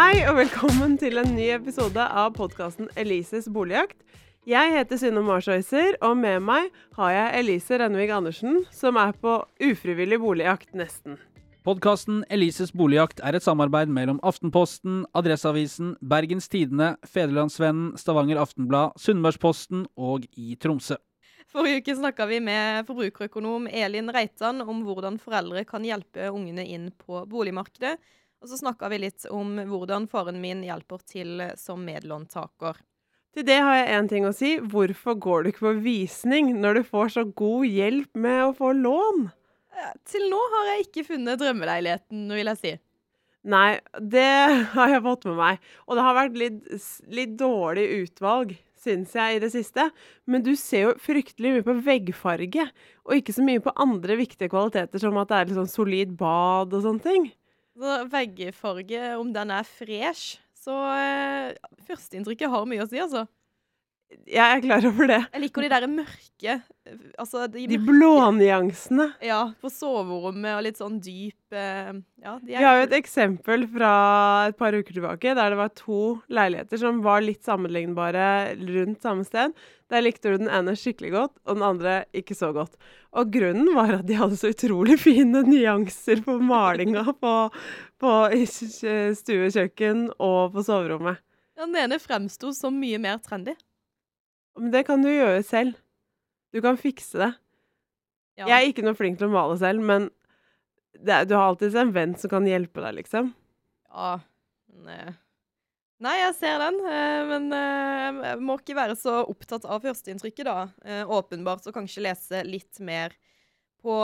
Hei og velkommen til en ny episode av podkasten Elises boligjakt. Jeg heter Synne Marsøyser, og med meg har jeg Elise Rennvig Andersen, som er på ufrivillig boligjakt, nesten. Podkasten Elises boligjakt er et samarbeid mellom Aftenposten, Adresseavisen, Bergens Tidende, Federlandsvennen, Stavanger Aftenblad, Sunnmørsposten og i Tromsø. Forrige uke snakka vi med forbrukerøkonom Elin Reitan om hvordan foreldre kan hjelpe ungene inn på boligmarkedet. Og så snakka vi litt om hvordan faren min hjelper til som medlåntaker. Til det har jeg én ting å si. Hvorfor går du ikke på visning når du får så god hjelp med å få lån? Til nå har jeg ikke funnet drømmeleiligheten, vil jeg si. Nei, det har jeg fått med meg. Og det har vært litt, litt dårlig utvalg, syns jeg, i det siste. Men du ser jo fryktelig mye på veggfarge, og ikke så mye på andre viktige kvaliteter, som at det er litt sånn solid bad og sånne ting. Så veggfarge, om den er fresh Så eh, førsteinntrykket har mye å si, altså. Jeg er klar over det. Jeg liker de der mørke Altså de, De blånyansene. Ja, på soverommet og litt sånn dyp eh, Ja, Vi har jo et eksempel fra et par uker tilbake der det var to leiligheter som var litt sammenlignbare rundt samme sted. Der likte du den ene skikkelig godt, og den andre ikke så godt. Og grunnen var at de hadde så utrolig fine nyanser på malinga på, på stue, kjøkken og på soverommet. Den ene fremsto som mye mer trendy. Men det kan du gjøre selv. Du kan fikse det. Ja. Jeg er ikke noe flink til å male selv, men det, du har alltid en venn som kan hjelpe deg, liksom. Ja, men eh, Nei, jeg ser den, eh, men eh, jeg må ikke være så opptatt av førsteinntrykket, da. Åpenbart, og kanskje lese litt mer på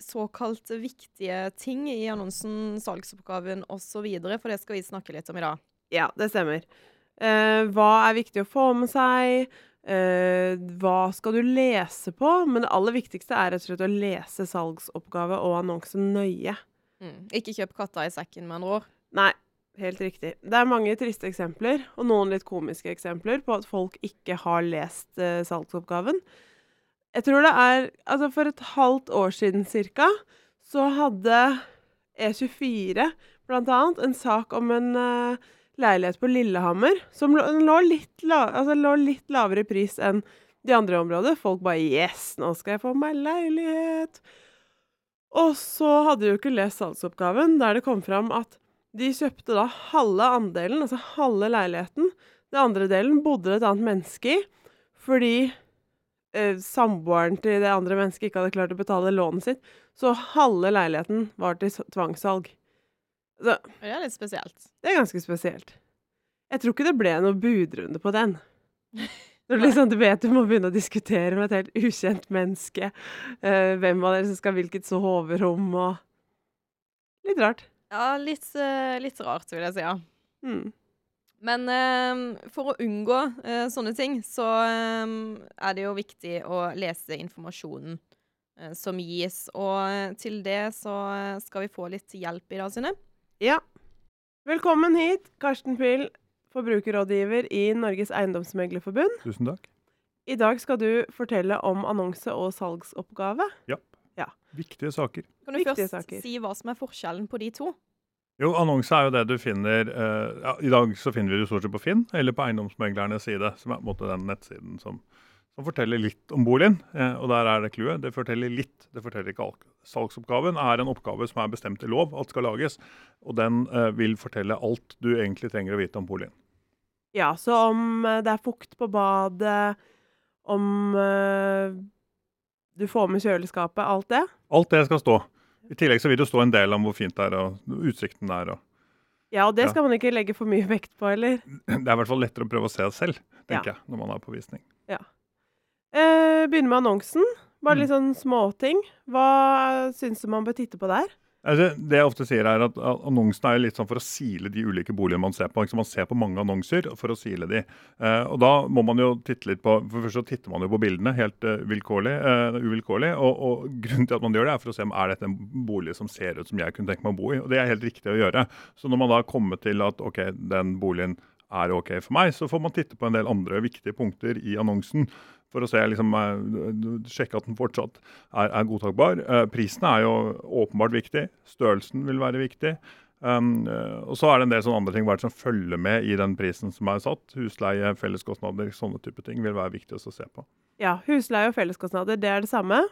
såkalt viktige ting i annonsen, salgsoppgaven osv., for det skal vi snakke litt om i dag. Ja, det stemmer. Hva er viktig å få med seg? Eh, hva skal du lese på? Men det aller viktigste er rett og slett å lese salgsoppgave og annonse nøye. Mm. Ikke kjøp katta i sekken, med andre ord. Nei, helt riktig. Det er mange triste eksempler, og noen litt komiske eksempler, på at folk ikke har lest uh, salgsoppgaven. Jeg tror det er Altså, for et halvt år siden cirka, så hadde E24 blant annet en sak om en eh, leilighet på Lillehammer som lå, litt la, altså, lå litt lavere pris enn de andre områdene. Folk bare Yes, nå skal jeg få meg leilighet! Og så hadde de jo ikke lest salgsoppgaven, der det kom fram at de kjøpte da halve andelen, altså halve leiligheten. Den andre delen bodde det et annet menneske i, fordi eh, samboeren til det andre mennesket ikke hadde klart å betale lånet sitt. Så halve leiligheten var til tvangssalg. Så Det er litt spesielt. det er ganske spesielt. Jeg tror ikke det ble noe budrunde på den. Når du liksom, du vet du må begynne å diskutere med et helt ukjent menneske. uh, hvem av dere som skal hvilket soverom og Litt rart. Ja, litt, uh, litt rart, vil jeg si. ja. Mm. Men eh, for å unngå eh, sånne ting, så eh, er det jo viktig å lese informasjonen eh, som gis. Og til det så skal vi få litt hjelp i dag, Synne. Ja. Velkommen hit, Karsten Pyhl, forbrukerrådgiver i Norges Eiendomsmeglerforbund. Tusen takk. I dag skal du fortelle om annonse- og salgsoppgave. Ja. Viktige saker. Kan du Viktige først saker. si hva som er forskjellen på de to? Jo, annonse er jo det du finner uh, ja, I dag så finner vi det stort sett på Finn eller på Eiendomsmeglernes side, som er på en måte den nettsiden som, som forteller litt om boligen. Eh, og der er det clouet. Det forteller litt, det forteller ikke alt. Salgsoppgaven er en oppgave som er bestemt i lov at skal lages, og den eh, vil fortelle alt du egentlig trenger å vite om boligen. Ja, så om eh, det er fukt på badet, om du får med kjøleskapet, alt det. Alt det skal stå. I tillegg så vil det stå en del om hvor fint det er, og utsikten er. og Ja, og det Ja. skal man ikke legge for mye vekt på, eller? Det er i hvert fall lettere å prøve å se selv, tenker Ja. jeg, når man er på visning. Eh, begynner med annonsen. Bare Mm. litt sånn småting. Hva syns du man bør titte på der? Altså, det jeg ofte sier er at Annonsene Annonsen er litt sånn for å sile de ulike boligene man ser på. Man ser på mange annonser for å sile de. Eh, og Da må man jo titte litt på For først så titter man jo på bildene helt eh, vilkårlig, uh, uvilkårlig. Og, og grunnen til at man gjør det, er for å se om er dette en bolig som ser ut som jeg kunne tenke meg å bo i. Og det er helt riktig å gjøre. Så når man da kommer til at ok, den boligen er OK for meg, så får man titte på en del andre viktige punkter i annonsen for å se, liksom, eh, sjekke at den fortsatt er, er godtakbar. Eh, prisen er jo åpenbart viktig. Størrelsen vil være viktig. Um, eh, og så er det en del sånne andre ting som følger med i den prisen som er satt. Husleie, felleskostnader, sånne type ting vil være viktig å se på. Ja, husleie og felleskostnader, det er det samme.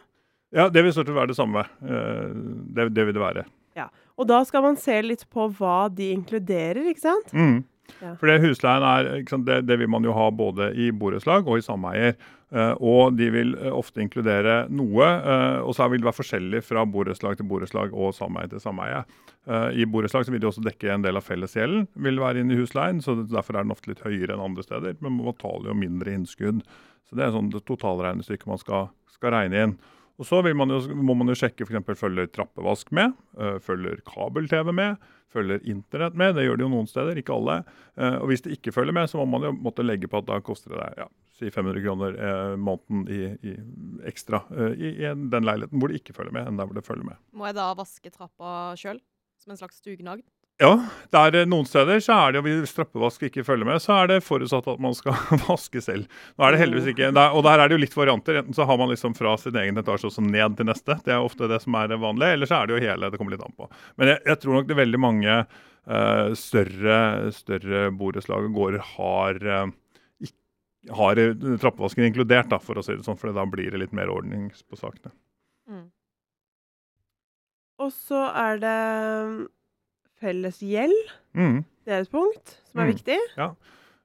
Ja, det vil stort sett være det samme. Det, det vil det være. Ja, Og da skal man se litt på hva de inkluderer, ikke sant? Mm. Ja. For det husleien er, sant, det, det vil man jo ha både i borettslag og i sameier. Eh, og de vil eh, ofte inkludere noe, eh, og så vil det være forskjellig fra borettslag til borettslag og sameie til sameie. I borettslag vil de også dekke en del av fellesgjelden, vil være inne i husleien, så derfor er den ofte litt høyere enn andre steder. Men man betaler jo mindre innskudd. Så det er sånn det totalregnestykket man skal, skal regne inn. Og så man jo, må man jo sjekke f.eks. følger trappevask med, følger kabel-TV med, følger internett med. Det gjør det jo noen steder, ikke alle. Og hvis det ikke følger med, så må man jo måtte legge på at da koster det ja, si 500 kroner eh, måneden i, i ekstra eh, i, i, den leiligheten hvor det ikke følger med, enn der hvor det følger med. Må jeg da vaske trappa sjøl? Som en slags dugnad? Ja, der noen steder så er det jo hvis strappevask ikke følger med, så er det forutsatt at man skal vaske selv. Nå er det heldigvis ikke, der, Og der er det jo litt varianter. Enten så har man liksom fra sin egen etasje også ned til neste. Det er ofte det som er det vanlige. Eller så er det jo hele. Det kommer litt an på. Men jeg, jeg tror nok det er veldig mange uh, større, større borettslag og gårder har uh, har trappevasken inkludert, da, for å si det sånn, for da blir det litt mer ordning på sakene. Mm. Og så er det felles gjeld. Mm. Det er et punkt som er mm. viktig. Ja.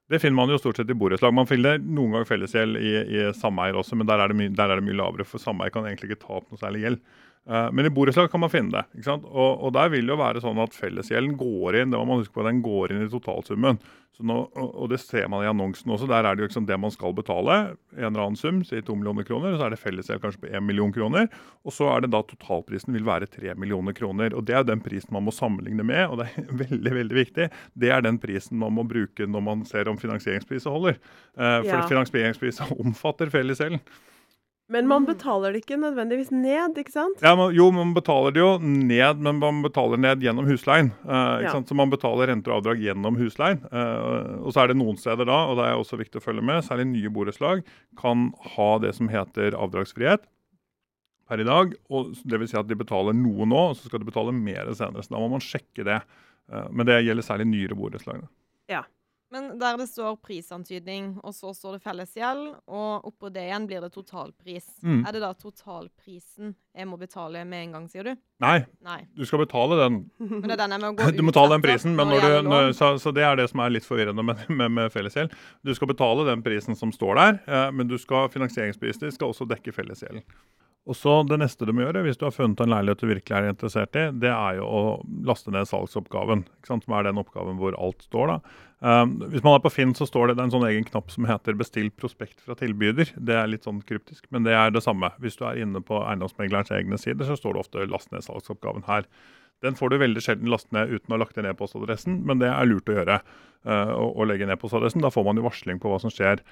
Det finner man jo stort sett i borettslag. Man finner noen ganger fellesgjeld i, i sameier også, men der er, my, der er, det mye lavere, for sameier kan egentlig ikke ta opp noe særlig gjeld. Uh, men i borettslag kan man finne det. ikke sant? Og, og, der vil det jo være sånn at fellesgjelden går inn det må man huske på, den går inn i totalsummen. Nå, og det ser man i annonsen også. Der er det jo liksom det man skal betale. En eller annen sum, si to millioner kroner. og Så er det fellesgjeld kanskje på én million kroner. Og så er det da totalprisen vil være tre millioner kroner. Og det er den prisen man må sammenligne med, og det er veldig veldig viktig. Det er den prisen man må bruke når man ser om finansieringspriset holder. Eh, for ja. finansieringspriset omfatter fellesgjelden. Men man betaler det ikke nødvendigvis ned, ikke sant? Ja, man, Jo, man betaler det jo ned, men man betaler ned gjennom husleien. Uh, ja. Så man betaler renter og avdrag gjennom husleien. Eh, og så er det noen steder da, og det er også viktig å følge med, særlig nye borettslag kan ha det som heter avdragsfrihet per i dag. og Dvs. Si at de betaler noe nå, og så skal de betale mer senere. Så da må man sjekke det. Eh, men det gjelder særlig nyere borettslag. Ja. Men der det står prisantydning, og så står det fellesgjeld, og oppå det igjen blir det totalpris. Mm. Er det da totalprisen jeg må betale med en gang, sier du? Nei, Nei. du skal betale den. Men det er den jeg må gå ut Du må ta den prisen, men når du, når, så, så, det er det som er litt forvirrende med, med, med fellesgjeld. Du skal betale den prisen som står der, eh, men du skal, finansieringsprisen skal også dekke fellesgjelden. Og så Det neste du må gjøre hvis du har funnet en leilighet du virkelig er interessert i, det er jo å laste ned salgsoppgaven, som er den oppgaven hvor alt står. da. Um, hvis man er på Finn, så står det, det en sånn egen knapp som heter 'bestill prospekt fra tilbyder'. Det er litt sånn kryptisk, men det er det samme. Hvis du er inne på eiendomsmeglerens egne sider, så står det ofte 'last ned salgsoppgaven' her. Den får du veldig sjelden lastet ned uten å ha lagt ned e-postadressen, men det er lurt å gjøre. Uh, å, å legge ned e-postadressen. Da får man jo varsling på hva som skjer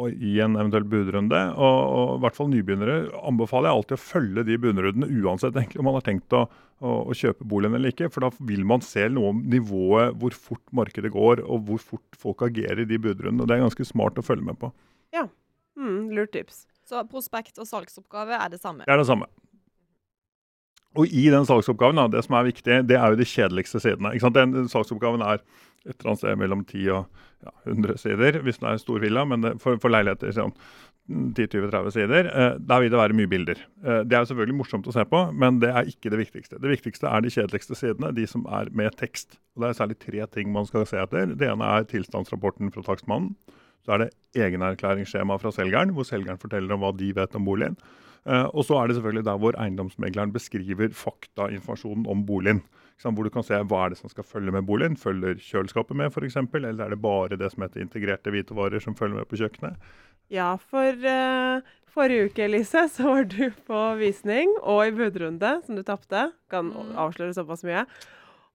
og i en eventuell budrunde. Og, og, i hvert fall nybegynnere anbefaler jeg alltid å følge de budrundene, uansett egentlig om man har tenkt å, å, å, kjøpe boligen eller ikke. For da vil man se noe om nivået, hvor fort markedet går, og hvor fort folk agerer i de budrundene. Og det er ganske smart å følge med på. Ja, mm, lurt tips. Så prospekt og salgsoppgave er det samme? Det er det samme. Og i den salgsoppgaven, da, det som er viktig, det er jo de kjedeligste sidene. Den salgsoppgaven er et eller annet sted mellom 10 og ja, 100 sider, hvis det er en stor villa. Men det, for, for, leiligheter sånn 10-20-30 sider. Eh, der vil det være mye bilder. Eh, det er jo selvfølgelig morsomt å se på, men det er ikke det viktigste. Det viktigste er de kjedeligste sidene, de som er med tekst. Og Det er særlig tre ting man skal se etter. Det ene er tilstandsrapporten fra takstmannen. Så er det egenerklæringsskjema fra selgeren, hvor selgeren forteller om hva de vet om boligen. Uh, og så er det selvfølgelig der hvor eiendomsmegleren beskriver faktainformasjonen om boligen. Hvor du kan se hva er det som skal følge med boligen. Følger kjøleskapet med f.eks., eller er det bare det som heter integrerte hvitevarer som følger med på kjøkkenet? Ja, for uh, forrige uke Elise, så var du på visning og i budrunde, som du tapte. Kan mm. avsløre såpass mye.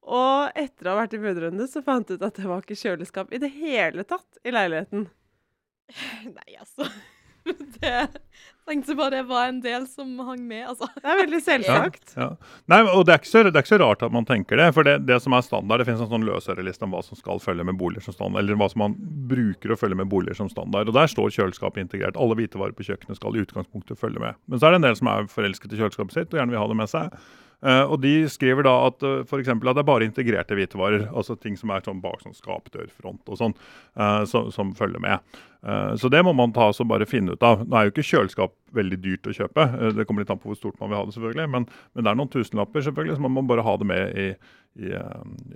Og etter å ha vært i budrunde, så fant du ut at det var ikke kjøleskap i det hele tatt i leiligheten. Nei, altså. det tenkte bare det var en del som hang med, altså. Det er veldig selvsagt. Ja, ja. Nei, og det er, så, det er, ikke så, rart at man tenker det. For det, det som er standard, det finnes en sånn løsøreliste om hva som skal følge med boliger som standard, eller hva som man bruker å følge med boliger som standard. Og der står kjøleskapet integrert. Alle hvitevarer på kjøkkenet skal i utgangspunktet følge med. Men så er det en del som er forelsket i kjøleskapet sitt og gjerne vil ha det med seg. Eh, og de skriver da at uh, for at det er bare integrerte hvitevarer, altså ting som er sånn bak sånn skapdørfront og sånn, eh, som, som følger med. Så det må man ta og bare finne ut av. Nå er jo ikke kjøleskap veldig dyrt å kjøpe. Det kommer litt an på hvor stort man vil ha det, selvfølgelig. Men, men det er noen tusenlapper, selvfølgelig, så man må bare ha det med i, i,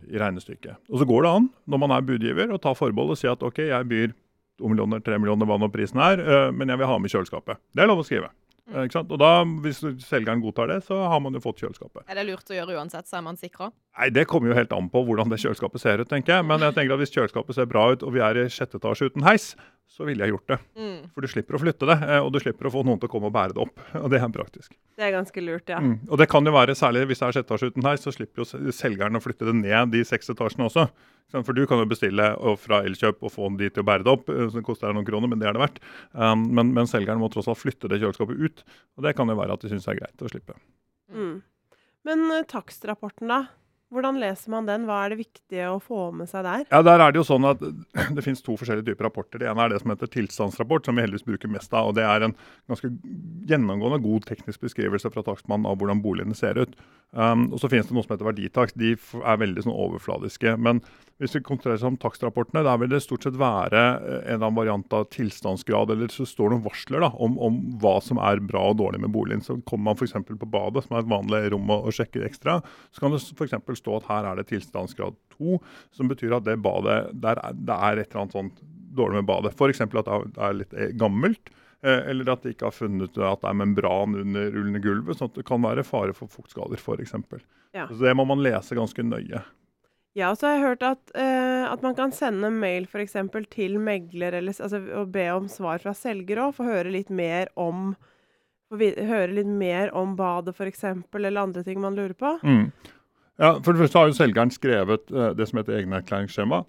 i regnestykket. Og så går det an, når man er budgiver, å ta forbehold og si at OK, jeg byr to millioner, tre millioner, hva nå prisen er, men jeg vil ha med kjøleskapet. Det er lov å skrive. Mm. Ikke sant? Og da, Hvis selgeren godtar det, så har man jo fått kjøleskapet. Er det lurt å gjøre uansett, så er man sikra? Nei, Det kommer jo helt an på hvordan det kjøleskapet ser ut. tenker jeg. Men jeg tenker at hvis kjøleskapet ser bra ut, og vi er i sjette etasje uten heis, så ville jeg gjort det. Mm. For du slipper å flytte det, eh, og du slipper å få noen til å komme og bære det opp. Og det er praktisk. Det er ganske lurt, ja. Mm. Og det kan jo være, særlig hvis det er sjette etasje uten heis, så slipper jo selgeren å flytte det ned de seks etasjene også. For du kan jo bestille fra Elkjøp og få de til å bære det opp, eh, så det koster noen kroner, men det er det verdt. Um, men, men, selgeren må tross alt flytte det kjøleskapet ut, og det kan jo være at de syns er greit å slippe. Mm. Men uh, takstrapporten, da? Hvordan leser man den? Hva er det viktige å få med seg der? Ja, der er Det jo sånn at det finnes to forskjellige typer rapporter. Det ene er det som heter tilstandsrapport, som vi heldigvis bruker mest av. og Det er en ganske gjennomgående god teknisk beskrivelse fra takstmannen av hvordan boligene ser ut. Um, og Så finnes det noe som heter verditakst. De er veldig sånn overfladiske. Men hvis vi konsentrerer oss om takstrapportene, der vil det stort sett være eh, en eller annen variant av tilstandsgrad, eller så står det noen varsler da, om, om, hva som er bra og dårlig med boligen. Så kommer man f.eks. på badet, som er et vanlig rom å, å sjekke ekstra, så kan det f.eks stå at her er det tilstandsgrad 2, som betyr at det badet, der er, det er et eller annet sånt dårlig med badet. F.eks. at det er litt eh, gammelt. Eh, eller at de ikke har funnet at det er membran under, under gulvet, sånn at det kan være fare for fuktskader f.eks. Ja. Så det må man lese ganske nøye. Ja, og så har jeg hørt at, uh, at man kan sende mail eksempel til megler eller, altså, og be om svar fra selger òg, for å høre litt mer om høre litt mer om badet f.eks., eller andre ting man lurer på. Mm. Ja, For det første har jo selgeren skrevet uh, det som heter egenerklæringsskjema.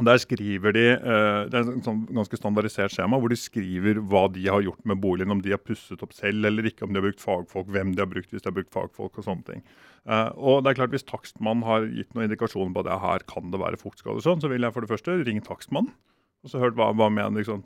Der skriver de, uh, Det er et sånn ganske standardisert skjema hvor de skriver hva de har gjort med boligen. Om de har pusset opp selv eller ikke, om de har brukt fagfolk, hvem de har brukt hvis de har brukt fagfolk og sånne ting. Uh, og det er klart Hvis takstmannen har gitt noen indikasjoner på at her kan det være fuktskader, sånn, så vil jeg for det første ringe takstmannen. Og så hørt hva, hva mener, liksom,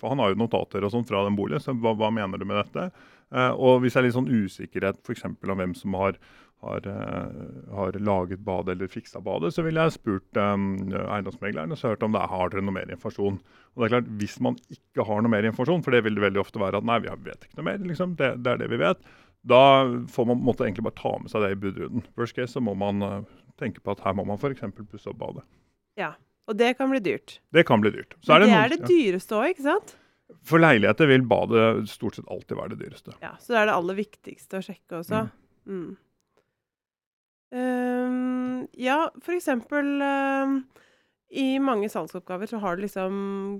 for Han har jo notater og sånn fra den boligen, så hva, hva mener du med dette? Uh, og hvis det er litt sånn usikkerhet f.eks. om hvem som har har, uh, har, laget badet eller fiksa badet, så ville jeg spurt um, eiendomsmegleren og så hørt om det har dere noe mer informasjon. Og det er klart, Hvis man ikke har noe mer informasjon, for det vil det veldig ofte være at nei, vi vet ikke noe mer, liksom, det, det, er det vi vet, da får man måtte egentlig bare ta med seg det i budrunden. Worst case så må man uh, tenke på at her må man f.eks. pusse opp badet. Ja, og det kan bli dyrt. Det kan bli dyrt. Så er det, det, det noen, er det dyreste òg, ikke sant? For leiligheter vil badet stort sett alltid være det dyreste. Ja, Så det er det aller viktigste å sjekke også. Mm. Mm. Um, ja, for eksempel um, I mange salgsoppgaver så har du liksom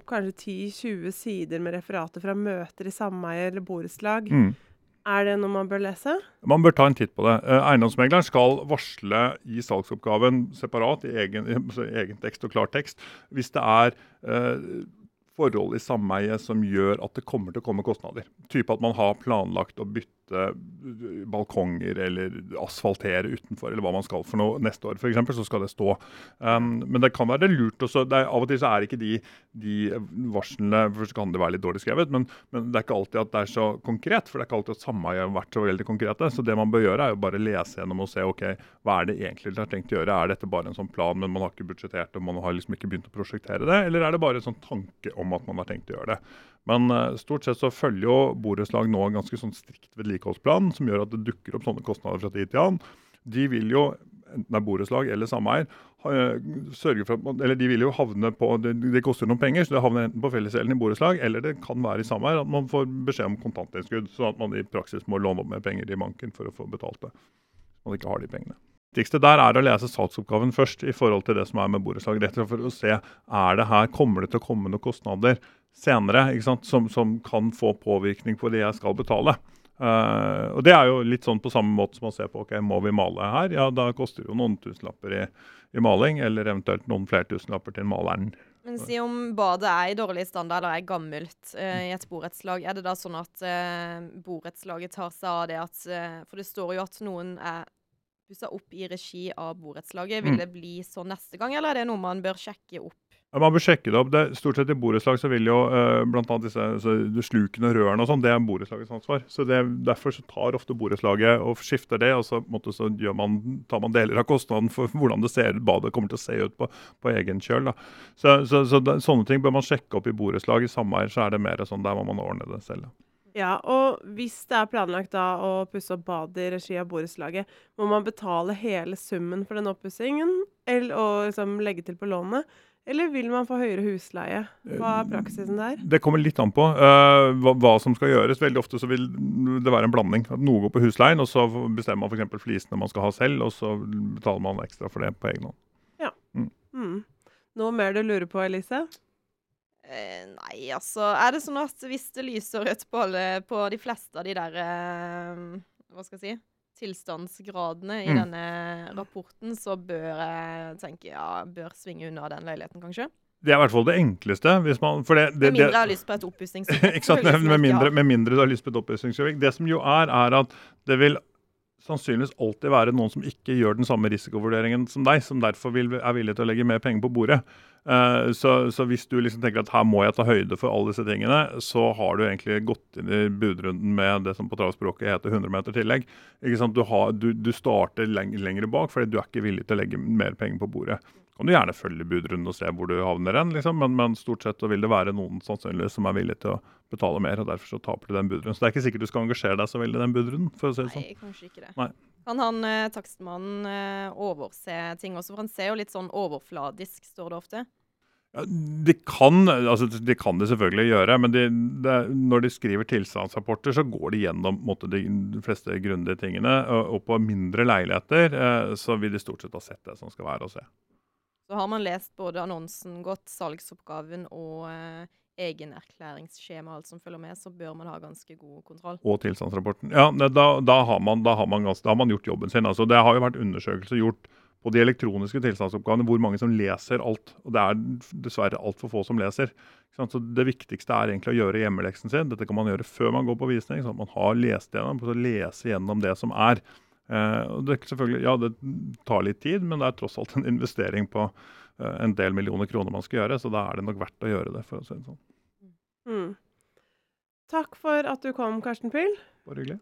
kanskje 10-20 sider med referater fra møter i sameie eller borettslag. Mm. Er det noe man bør lese? Man bør ta en titt på det. Eh, eiendomsmegleren skal varsle i salgsoppgaven separat, i egen, i egen tekst og klartekst, hvis det er eh, forhold i sameie som gjør at det kommer til å komme kostnader. Type at man har planlagt å bytte balkonger eller asfaltere utenfor, eller hva man skal for noe neste år f.eks., så skal det stå. Um, men det kan være lurt også. Er, av og til så er ikke de, de varslene så kan det være litt dårlig skrevet, men, men, det er ikke alltid at det er så konkret. For det er ikke alltid at sameiet har vært så veldig konkrete. Så det man bør gjøre, er jo bare lese gjennom og se ok, hva er det egentlig dere har tenkt å gjøre. Er dette bare en sånn plan, men man har ikke budsjettert og man har liksom ikke begynt å prosjektere det? Eller er det bare en sånn tanke om at man har tenkt å gjøre det? Men uh, stort sett så følger jo borettslag nå ganske sånn strikt vedlikeholdsplan, som gjør at det dukker opp sånne kostnader fra tid til annen. De vil jo, enten det er borettslag eller sameier, sørge for at, eller de vil jo havne på, det, det, koster noen penger, så det havner enten på fellesgjelden i borettslag, eller det kan være i sameier at man får beskjed om kontantinnskudd, sånn at man i praksis må låne opp mer penger i banken for å få betalt det. Man ikke har de pengene. Det viktigste der er å lese salgsoppgaven først i forhold til det som er med borettslag. Rett og slett for å se er det her, kommer det til å komme noen kostnader senere som, som, kan få påvirkning på det jeg skal betale. Uh, og Det er jo litt sånn på samme måte som man ser på ok, må vi male her. Ja, Da koster det jo noen tusenlapper i, i maling, eller eventuelt noen flere tusenlapper til maleren. Men si om badet er i dårlig standard eller er gammelt uh, i et borettslag, er det da sånn at uh, borettslaget tar seg av det at For det står jo at noen er pussa opp i regi av borettslaget. Vil Mm. det bli sånn neste gang, eller er det noe man bør sjekke opp? Ja, Man bør sjekke det opp. Det, stort sett I borettslag så vil jo uh, bl.a. disse slukene og rørene og sånn, det er borettslagets ansvar. Så det, Derfor så tar ofte borettslaget og skifter det, og så, måte, så man, tar man deler av kostnaden for hvordan det ser badet kommer til å se ut på, på egen kjøl. Da. Så, så, så det, Sånne ting bør man sjekke opp i borettslag. I sameier så er det mer sånn der må man ordne det selv. Da. Ja, og hvis det er planlagt da å pusse opp badet i regi av borettslaget, må man betale hele summen for den oppussingen og liksom legge til på lånet? Eller vil man få høyere husleie? Hva er praksisen der? Det kommer litt an på uh, hva, hva, som skal gjøres. Veldig ofte så vil det være en blanding. At noe går på husleien, og så bestemmer man f.eks. flisene man skal ha selv, og så betaler man ekstra for det på egen hånd. Ja. Mm. Mm. Noe mer du lurer på, Elise? Eh, nei, altså Er det sånn at hvis det lyser rødt på, alle, på de fleste av de der eh, Hva skal jeg si tilstandsgradene i mm. denne rapporten, så bør jeg tenke ja, bør svinge unna den leiligheten, kanskje. Det er i hvert fall det enkleste. hvis Man, det, det, med mindre jeg har lyst på et oppussingsobjekt. med, mindre, med mindre du har lyst på et oppussingsobjekt. Det som jo er, er at det vil sannsynligvis alltid være noen som ikke gjør den samme risikovurderingen som deg, som derfor vil, er villig til å legge mer penger på bordet. Uh, så, så, hvis du liksom tenker at her må jeg ta høyde for alle disse tingene, så har du egentlig gått inn i budrunden med det som på travspråket heter 100 meter tillegg. Du, har, du, du, starter leng lengre bak fordi du er ikke villig til å legge mer penger på bordet. Kan du gjerne følge budrunden og se hvor du havner hen, liksom, men, men, stort sett så vil det være noen sannsynligvis som er villig til å betale mer, og derfor så taper du den budrunden. Så det er ikke sikkert du skal engasjere deg så veldig i den budrunden. for å si det sånn. Nei, kanskje ikke det. Nei. Kan han eh, takstmannen eh, overse ting også? For han ser jo litt sånn overfladisk, står det ofte. Ja, de, kan, altså, de kan det selvfølgelig gjøre, men de, de, når de skriver tilstandsrapporter, så går de gjennom måte, de, fleste grundige tingene. Og, og på mindre leiligheter eh, så vil de stort sett ha sett det som skal være å se. Så har man lest både annonsen godt, salgsoppgaven og eh, egenerklæringsskjema alt som følger med, så bør man ha ganske god kontroll. Og tilstandsrapporten. Ja, da, da, har, man, da, har, man, da har, man, gjort jobben sin. Altså, det har jo vært undersøkelser gjort på de elektroniske tilstandsoppgavene hvor mange som leser alt. Og det er dessverre altfor få som leser. Så Det viktigste er egentlig å gjøre hjemmeleksen sin. Dette kan man gjøre før man går på visning, sånn at man har lest gjennom, så lese gjennom det som er. Eh, og det, selvfølgelig, ja, det tar litt tid, men det er tross alt en investering på Eh, en del millioner kroner man skal gjøre, så da er det nok verdt å gjøre det. for å si det sånn. Mm. Takk for at du kom, Karsten Pyll. Bare hyggelig.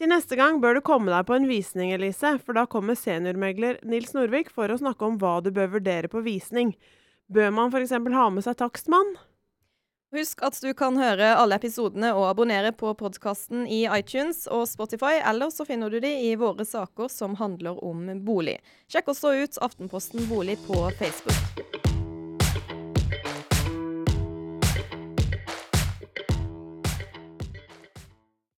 Til neste gang bør du komme deg på en visning, Elise, for da kommer seniormegler Nils Norvik for å snakke om hva du bør vurdere på visning. Bør man f.eks. ha med seg takstmann? Husk at du kan høre alle episodene og abonnere på podkasten i iTunes og Spotify, eller så finner du de i våre saker som handler om bolig. Sjekk også ut Aftenposten bolig på Facebook.